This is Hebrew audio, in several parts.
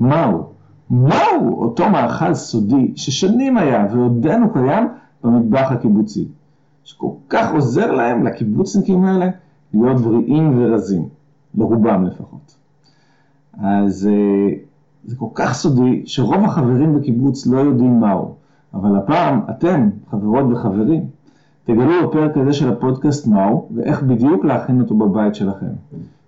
מהו? מהו אותו מאכל סודי ששנים היה ועודנו קיים במטבח הקיבוצי, שכל כך עוזר להם, לקיבוצניקים האלה, להיות בריאים ורזים, לרובם לפחות. אז אה, זה כל כך סודי, שרוב החברים בקיבוץ לא יודעים מהו, אבל הפעם אתם, חברות וחברים, תגלו בפרק הזה של הפודקאסט מהו, ואיך בדיוק להכין אותו בבית שלכם.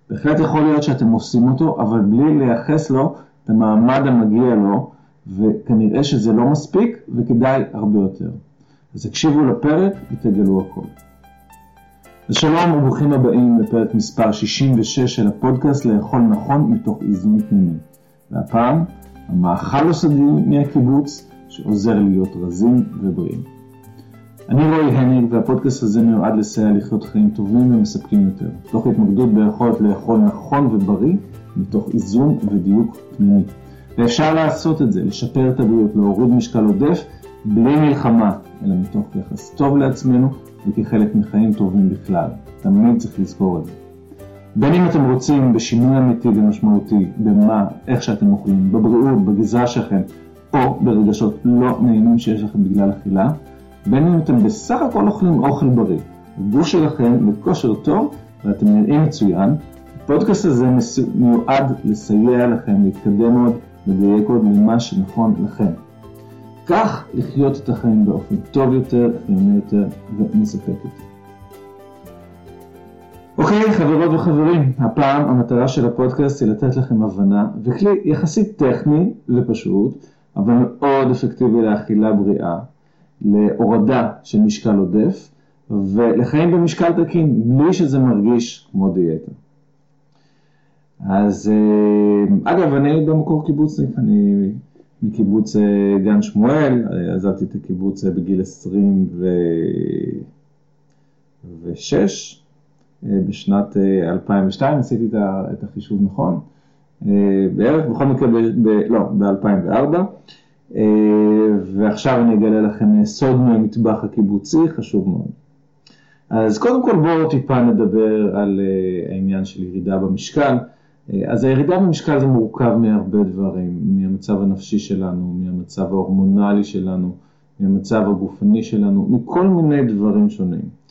בהחלט יכול להיות שאתם עושים אותו, אבל בלי לייחס לו המעמד המגיע לו, וכנראה שזה לא מספיק, וכדאי הרבה יותר. אז הקשיבו לפרק ותגלו הכל. אז שלום וברוכים הבאים לפרק מספר 66 של הפודקאסט לאכול נכון מתוך איזון פנימי. והפעם, המאכל הסודי מהקיבוץ שעוזר להיות רזים ובריאים. אני רועי הניג והפודקאסט הזה מיועד לסייע לחיות חיים טובים ומספקים יותר, תוך התמקדות ביכולת לאכול נכון ובריא מתוך איזון ודיוק פנימי. ואפשר לעשות את זה, לשפר את הבריאות, להוריד משקל עודף, בלי מלחמה, אלא מתוך יחס טוב לעצמנו וכחלק מחיים טובים בכלל. תמיד צריך לזכור את זה. בין אם אתם רוצים בשינוי אמיתי ומשמעותי, במה, איך שאתם אוכלים, בבריאות, בגזרה שלכם, או ברגשות לא נעימים שיש לכם בגלל אכילה, בין אם אתם בסך הכל אוכלים אוכל בריא, הגוף שלכם בכושר טוב ואתם נראים מצוין, הפודקאסט הזה מיועד לסייע לכם להתקדם עוד, לדייק עוד למה שנכון לכם. כך לחיות את החיים באופן טוב יותר, חיוני יותר ומספק יותר. אוקיי, חברות וחברים, הפעם המטרה של הפודקאסט היא לתת לכם הבנה וכלי יחסית טכני ופשוט, אבל מאוד אפקטיבי לאכילה בריאה, להורדה של משקל עודף ולחיים במשקל תקין, בלי שזה מרגיש כמו דיאטה. אז אה, אגב, אני במקור קיבוצניק, אני מקיבוץ אה, גן שמואל, אה, עזבתי את הקיבוץ בגיל 26, בשנת 2002 עשיתי את החישוב נכון, בערך, בכל מקרה, ב, ב, לא, ב-2004. ועכשיו אני אגלה לכם סוד מהמטבח הקיבוצי, חשוב מאוד. אז קודם כל בואו טיפה נדבר על העניין של ירידה במשקל. אז הירידה במשקל זה מורכב מהרבה דברים, מהמצב הנפשי שלנו, מהמצב ההורמונלי שלנו, מהמצב הגופני שלנו, מכל מיני דברים שונים.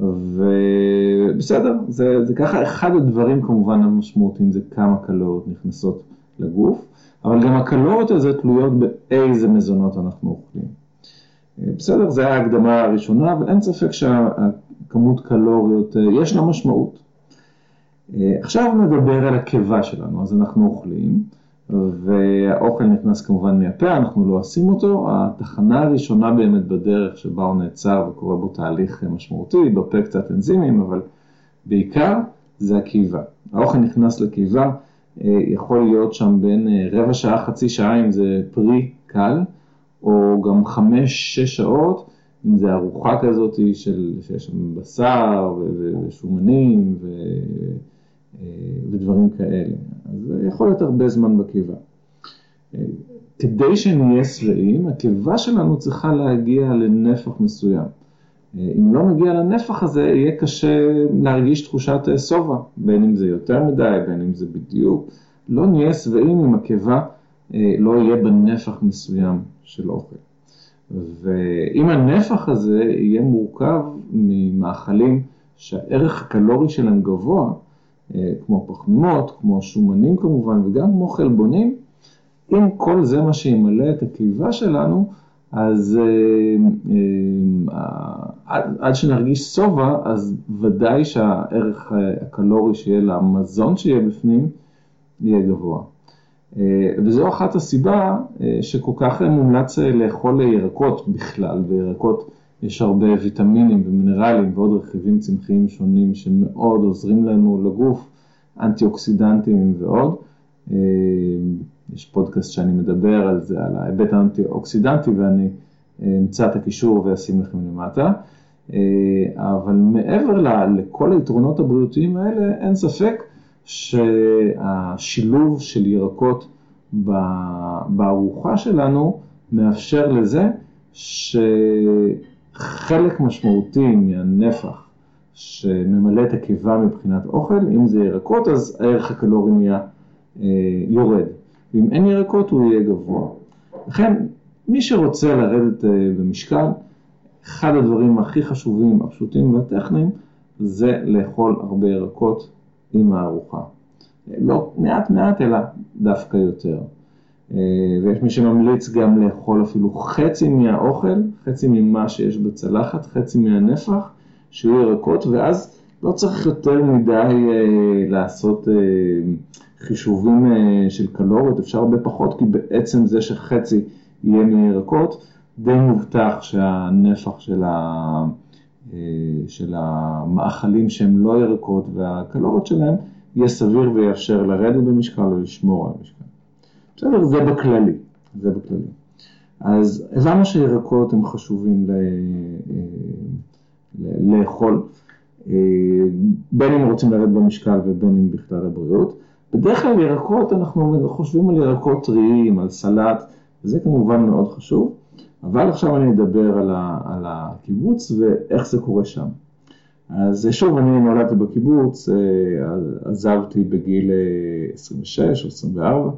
ובסדר, זה, זה ככה, אחד הדברים כמובן המשמעותיים זה כמה קלוריות נכנסות לגוף, אבל גם הקלוריות הזה תלויות באיזה מזונות אנחנו אוכלים. בסדר, זו ההקדמה הראשונה, אבל אין ספק שהכמות קלוריות, יש לה משמעות. עכשיו נדבר על הקיבה שלנו, אז אנחנו אוכלים, והאוכל נכנס כמובן מהפה, אנחנו לא עושים אותו, התחנה הראשונה באמת בדרך שבה הוא נעצר וקורה בו תהליך משמעותי, בפה קצת אנזימים, אבל בעיקר זה הקיבה. האוכל נכנס לקיבה, יכול להיות שם בין רבע שעה, חצי שעה אם זה פרי קל, או גם חמש-שש שעות, אם זה ארוחה כזאת של, שיש שם בשר ושומנים. אה, ודברים כאלה. אז יכול להיות הרבה זמן בקיבה. אה, כדי שנהיה שבעים, הקיבה שלנו צריכה להגיע לנפח מסוים. אה, אם לא נגיע לנפח הזה, יהיה קשה להרגיש תחושת שובע, בין אם זה יותר מדי, בין אם זה בדיוק. לא נהיה שבעים אם הקיבה לא יהיה בנפח מסוים של אוכל. ואם הנפח הזה יהיה מורכב ממאכלים שהערך הקלורי שלהם גבוה, אה, כמו פחמימות, כמו שומנים כמובן, וגם כמו חלבונים, אם כל זה מה שימלא את הקיבה שלנו, אז אה, אה, עד, עד שנרגיש שובע, אז ודאי שהערך הקלורי שיהיה למזון שיהיה בפנים, יהיה גבוה. וזו אחת הסיבה שכל כך מומלץ לאכול ירקות בכלל, וירקות יש הרבה ויטמינים ומינרלים ועוד רכיבים צמחיים שונים שמאוד עוזרים לנו לגוף, אנטי אוקסידנטים ועוד. אה, יש פודקאסט שאני מדבר על זה, על ההיבט האנטי אוקסידנטי ואני אה, אמצא את הקישור ואשים לכם למטה. אה, אבל מעבר לכל היתרונות הבריאותיים האלה, אין ספק שהשילוב של ירקות בארוחה שלנו מאפשר לזה ש... חלק משמעותי מהנפח שממלא את הקיבה מבחינת אוכל, אם זה ירקות אז הערך הקלורי נהיה אה, יורד. ואם אין ירקות הוא יהיה גבוה. לכן, מי שרוצה לרדת במשקל, אחד הדברים הכי חשובים, הפשוטים והטכניים, זה לאכול הרבה ירקות עם הארוחה. לא מעט מעט, אלא דווקא יותר. אה, ויש מי שממליץ גם לאכול אפילו חצי מהאוכל, חצי ממה שיש בצלחת, חצי מהנפח, שיהיו ירקות, ואז לא צריך יותר מדי אה, לעשות אה, חישובים של קלוריות, אפשר הרבה פחות, כי בעצם זה שחצי יהיה מירקות, די מובטח שהנפח של, ה, של המאכלים שהם לא ירקות והקלוריות שלהם יהיה סביר ויאפשר לרדת במשקל או לשמור על המשקל. בסדר, זה בכללי, זה בכללי. אז הבנו שירקות הם חשובים ל... אה, לאכול, אה, בין אם רוצים לרדת במשקל ובין אם בכלל לבריאות. בדרך כלל ירקות, אנחנו חושבים על ירקות טריים, על סלט, וזה כמובן מאוד חשוב, אבל עכשיו אני אדבר על, ה, על הקיבוץ ואיך זה קורה שם. אז שוב, אני נולדתי בקיבוץ, אה, עזבתי בגיל 26 או 24, אה,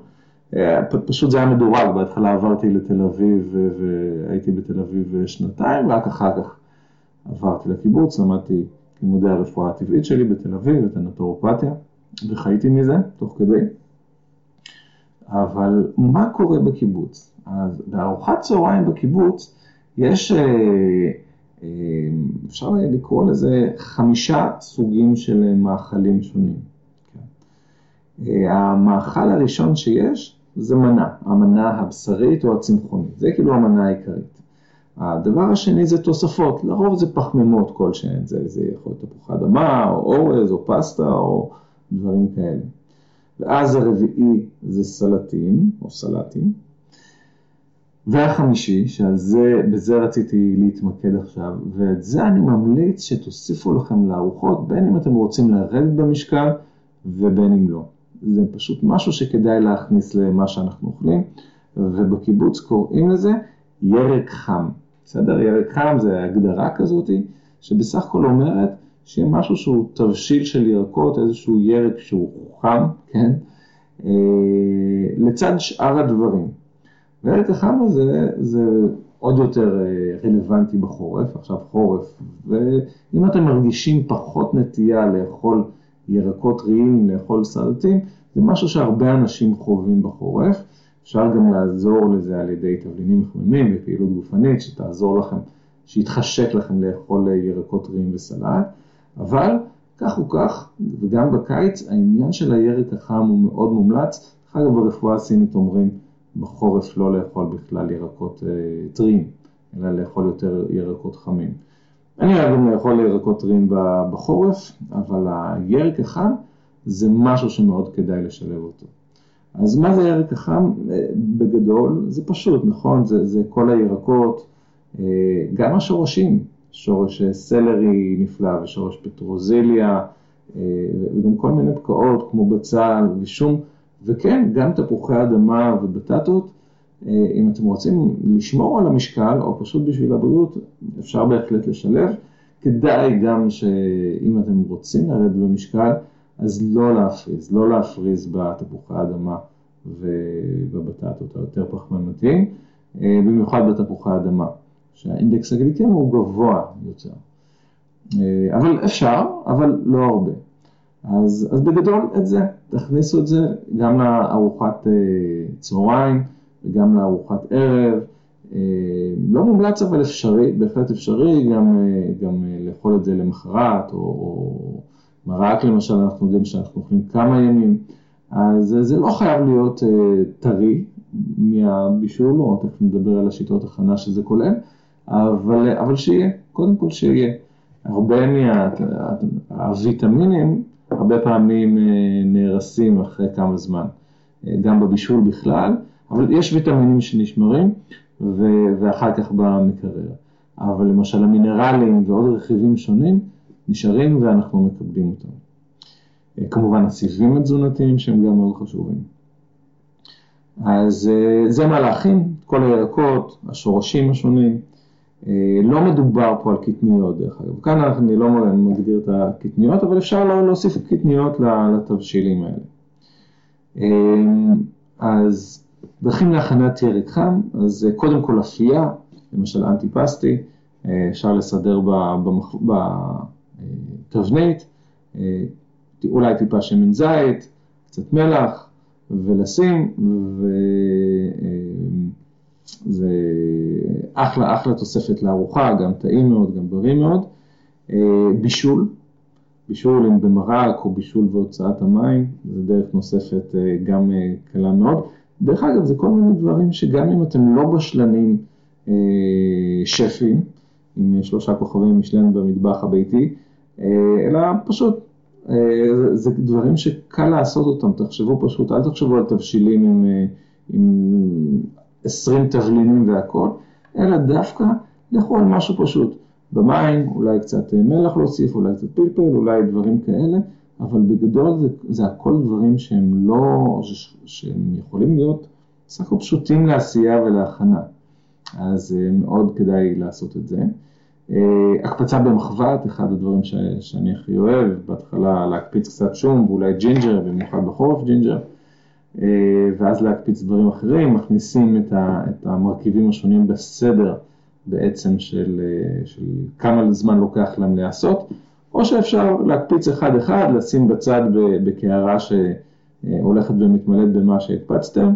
פשוט זה היה מדורג, בהתחלה עברתי לתל אביב והייתי בתל אביב שנתיים, רק אחר כך עברתי לקיבוץ, למדתי לימודי הרפואה הטבעית שלי בתל אביב, את הנטורופתיה, וחייתי מזה תוך כדי. אבל מה קורה בקיבוץ? אז בארוחת צהריים בקיבוץ יש, אה, אה, אפשר לקרוא לזה חמישה סוגים של מאכלים שונים. כן. המאכל הראשון שיש זה מנה, המנה הבשרית או הצמחונית, זה כאילו המנה העיקרית. הדבר השני זה תוספות, לרוב זה פחמימות כלשהן, זה, זה יכול להיות תפוחי אדמה, או אורז, או פסטה, או דברים כאלה. ואז הרביעי זה סלטים, או סלטים. והחמישי, שעל זה, בזה רציתי להתמקד עכשיו, ואת זה אני ממליץ שתוסיפו לכם לארוחות, בין אם אתם רוצים לרדת במשקל ובין אם לא. זה פשוט משהו שכדאי להכניס למה שאנחנו אוכלים, ובקיבוץ קוראים לזה ירק חם. בסדר? ירק חם זה הגדרה כזאתי, שבסך הכל אומרת שיהיה משהו שהוא תבשיל של ירקות, איזשהו ירק שהוא חם, כן? אה, לצד שאר הדברים. והירק החם הזה זה עוד יותר אה, רלוונטי בחורף, עכשיו חורף, ואם אתם מרגישים פחות נטייה לאכול ירקות טריים, לאכול סלטים, זה משהו שהרבה אנשים חווים בחורף. אפשר גם לעזור לזה על ידי תבלינים מחממים ופעילות גופנית שתעזור לכם, שיתחשק לכם לאכול ירקות טריים וסלט, אבל כך או כך, וגם בקיץ, העניין של הירק החם הוא מאוד מומלץ. דרך אגב, ברפואה הסינית אומרים בחורף לא לאכול בכלל ירקות אה, טריים, אלא לאכול יותר ירקות חמים. אני אוהב גם לאכול ירקות טריים בחורף, אבל הירק החם זה משהו שמאוד כדאי לשלב אותו. אז מה זה ירק החם? אה, בגדול זה פשוט, נכון? זה, זה כל הירקות, אה, גם השורשים, שורש סלרי נפלא ושורש פטרוזיליה, אה, וגם כל מיני פקעות כמו בצל ושום, וכן, גם תפוחי אדמה ובטטות. אם אתם רוצים לשמור על המשקל, או פשוט בשביל הבריאות, אפשר בהחלט לשלב. כדאי גם שאם אתם רוצים לרדת במשקל, אז לא להפריז, לא להפריז בתפוחי האדמה ובבטטות היותר פחמימתיים, אה, במיוחד בתפוחי האדמה, שהאינדקס הגליקמי הוא גבוה יותר. אה, אבל אפשר, אבל לא הרבה. אז, אז בגדול את זה, תכניסו את זה גם לארוחת אה, צהריים וגם לארוחת ערב. לא מומלץ אבל אפשרי, בהחלט אפשרי גם, גם לאכול את זה למחרת או, או מרק למשל, אנחנו יודעים שאנחנו אוכלים כמה ימים, אז זה לא חייב להיות טרי מהבישול, או תכף נדבר על השיטות הכנה שזה כולל, אבל, אבל שיהיה, קודם כל שיהיה. הרבה מהוויטמינים הרבה פעמים נהרסים אחרי כמה זמן, גם בבישול בכלל, אבל יש ויטמינים שנשמרים ואחר כך במקרר. אבל למשל המינרלים ועוד רכיבים שונים, נשארים ואנחנו מקבלים אותם. אה, כמובן הסיבים התזונתיים שהם גם מאוד חשובים. אז אה, זה מה להכין, כל הירקות, השורשים השונים. אה, לא מדובר פה על קטניות דרך אגב, כאן אני לא מגדיר את הקטניות, אבל אפשר להוסיף קטניות לתבשילים האלה. אז דרכים להכנת ירק חם, אז קודם כל אפייה, למשל אנטיפסטי, אפשר לסדר בתבנית, אולי טיפה שמן זית, קצת מלח, ולשים, וזה אחלה, אחלה תוספת לארוחה, גם טעים מאוד, גם בריא מאוד. בישול, בישול אם במרק או בישול והוצאת המים, זה דרך נוספת גם קלה מאוד. דרך אגב, זה כל מיני דברים שגם אם אתם לא בשלנים שפים, עם שלושה כוכבים משלן במטבח הביתי, אלא פשוט זה דברים שקל לעשות אותם, תחשבו פשוט, אל תחשבו על תבשילים עם, עם 20 תבלינים והכל, אלא דווקא לכו על משהו פשוט, במים, אולי קצת מלח להוסיף, אולי קצת פלפל, אולי דברים כאלה, אבל בגדול זה, זה הכל דברים שהם לא, שהם יכולים להיות סך הכל פשוטים לעשייה ולהכנה, אז מאוד כדאי לעשות את זה. הקפצה במחבת, אחד הדברים ש, שאני הכי אוהב, בהתחלה להקפיץ קצת שום ואולי ג'ינג'ר, במיוחד בחורף ג'ינג'ר, ואז להקפיץ דברים אחרים, מכניסים את, ה, את המרכיבים השונים בסדר בעצם של, של כמה זמן לוקח להם להיעשות, או שאפשר להקפיץ אחד אחד, לשים בצד בקערה שהולכת ומתמלאת במה שהקפצתם,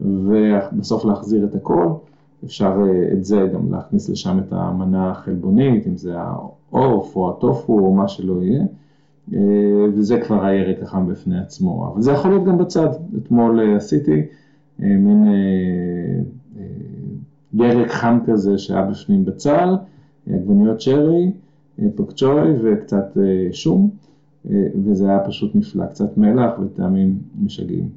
ובסוף להחזיר את הכל. אפשר את זה גם להכניס לשם את המנה החלבונית, אם זה העוף או הטופו או מה שלא יהיה, וזה כבר הירק החם בפני עצמו. אבל זה יכול להיות גם בצד. אתמול עשיתי מין ירק חם כזה שהיה בפנים בצל, עגבניות שרי, פקצ'וי וקצת שום, וזה היה פשוט נפלא, קצת מלח וטעמים משגעים.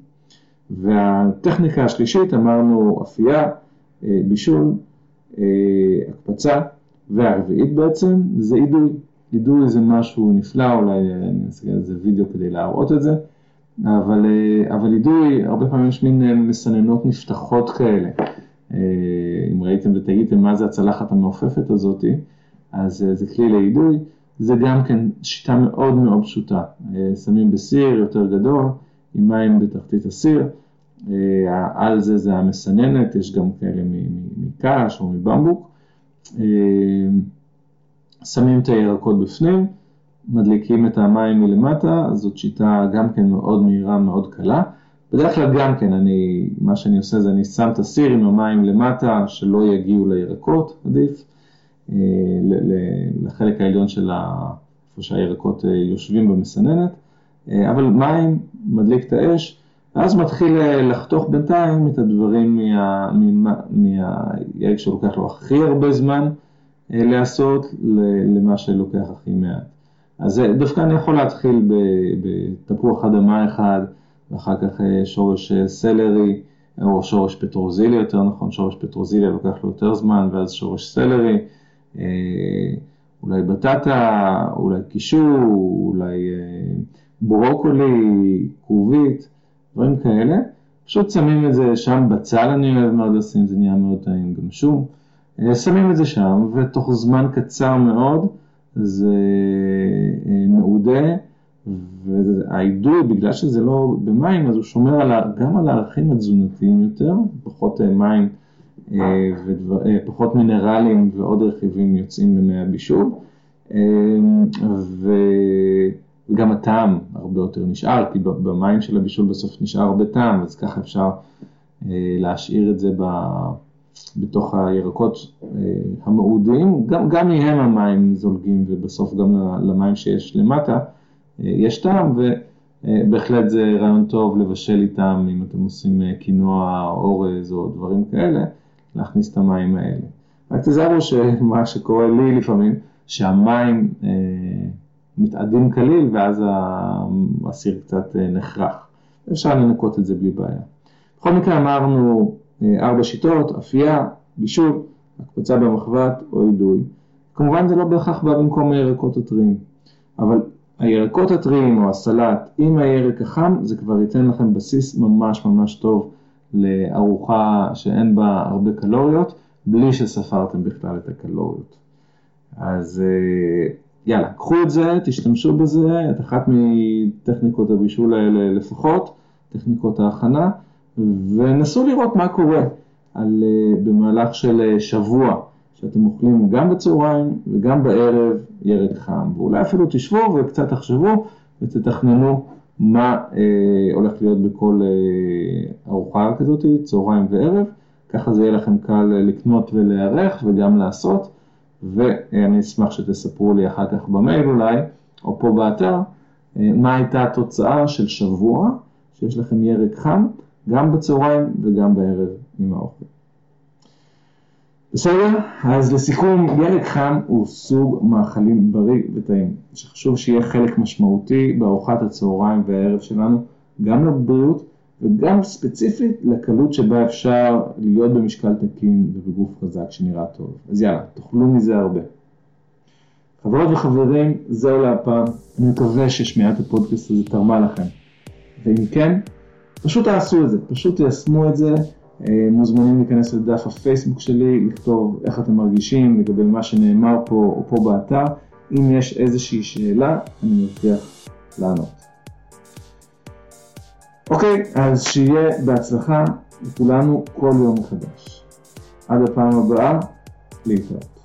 והטכניקה השלישית אמרנו אפייה, בישול, הקפצה, והרביעית בעצם זה אידוי. אידוי זה משהו נפלא, אולי אני אעשה איזה וידאו כדי להראות את זה, אבל, אבל אידוי, הרבה פעמים יש מין מסננות נפתחות כאלה. אם ראיתם ותהיתם מה זה הצלחת המעופפת הזאתי, אז זה כלי לאידוי, זה גם כן שיטה מאוד מאוד פשוטה. שמים בסיר יותר גדול, עם מים בתחתית הסיר, על זה זה המסננת, יש גם כאלה מקש או מבמבוק. שמים את הירקות בפנים, מדליקים את המים מלמטה, זאת שיטה גם כן מאוד מהירה, מאוד קלה. בדרך כלל גם כן, אני, מה שאני עושה זה אני שם את הסיר עם המים למטה, שלא יגיעו לירקות, עדיף, לחלק העליון של איפה שהירקות יושבים במסננת, אבל מים, מדליק את האש, ואז מתחיל לחתוך בינתיים את הדברים מהירק שלוקח לו הכי הרבה זמן לעשות, למה שלוקח הכי מעט. אז דווקא אני יכול להתחיל בתפוח אדמה אחד, ואחר כך שורש סלרי, או שורש פטרוזיליה, יותר נכון, שורש פטרוזיליה לוקח לו יותר זמן, ואז שורש סלרי, אולי בטטה, אולי קישור, אולי ברוקולי, כרובית, דברים כאלה. פשוט שמים את זה שם בצל, אני אוהב מאוד לשים, זה נהיה מאוד טעים גם שום. שמים את זה שם, ותוך זמן קצר מאוד זה מעודה, והאידוי, בגלל שזה לא במים, אז הוא שומר על, גם על הערכים התזונתיים יותר, פחות מים ופחות מינרלים ועוד רכיבים יוצאים למי הבישול, וגם הטעם הרבה יותר נשאר, כי במים של הבישול בסוף נשאר הרבה טעם, אז ככה אפשר להשאיר את זה בתוך הירקות המעודים, גם, גם מהם המים זולגים ובסוף גם למים שיש למטה יש טעם ובהחלט זה רעיון טוב לבשל איתם אם אתם עושים קינוע, אורז או דברים כאלה, להכניס את המים האלה. רק תזהרו שמה שקורה לי לפעמים, שהמים אה, מתאדים כליל ואז הסיר קצת נחרח. אפשר לנקות את זה בלי בעיה. בכל מקרה אמרנו ארבע שיטות, אפייה, בישול, הקפצה במחבת או אידוי. כמובן זה לא בהכרח בא במקום הירקות הטריים, אבל הירקות הטריים או הסלט עם הירק החם זה כבר ייתן לכם בסיס ממש ממש טוב לארוחה שאין בה הרבה קלוריות, בלי שספרתם בכלל את הקלוריות. אז יאללה, קחו את זה, תשתמשו בזה, את אחת מטכניקות הבישול האלה לפחות, טכניקות ההכנה, ונסו לראות מה קורה על, במהלך של שבוע, שאתם אוכלים גם בצהריים וגם בערב ירק חם, ואולי אפילו תשבו וקצת תחשבו ותתכננו מה אה, הולך להיות בכל אה, ארוחה כזאת, צהריים וערב, ככה זה יהיה לכם קל לקנות ולהיערך וגם לעשות, ואני אשמח שתספרו לי אחר כך במייל אולי, או פה באתר, אה, מה הייתה התוצאה של שבוע שיש לכם ירק חם, גם בצהריים וגם בערב עם האוכל. בסדר? אז לסיכום, ירק חם הוא סוג מאכלים בריא וטעים, שחשוב שיהיה חלק משמעותי בארוחת הצהריים והערב שלנו, גם לבריאות וגם ספציפית לקלות שבה אפשר להיות במשקל תקין ובגוף חזק שנראה טוב. אז יאללה, תאכלו מזה הרבה. חברות וחברים, זהו להפעם, אני מקווה ששמיעת הפודקאסט הזה תרמה לכם. ואם כן, פשוט תעשו את זה, פשוט תיישמו את זה. אה, מוזמנים להיכנס לדף הפייסבוק שלי, לכתוב איך אתם מרגישים לגבי מה שנאמר פה או פה באתר. אם יש איזושהי שאלה, אני מבטיח לענות. אוקיי, אז שיהיה בהצלחה לכולנו כל יום מחדש. עד הפעם הבאה, להתראות.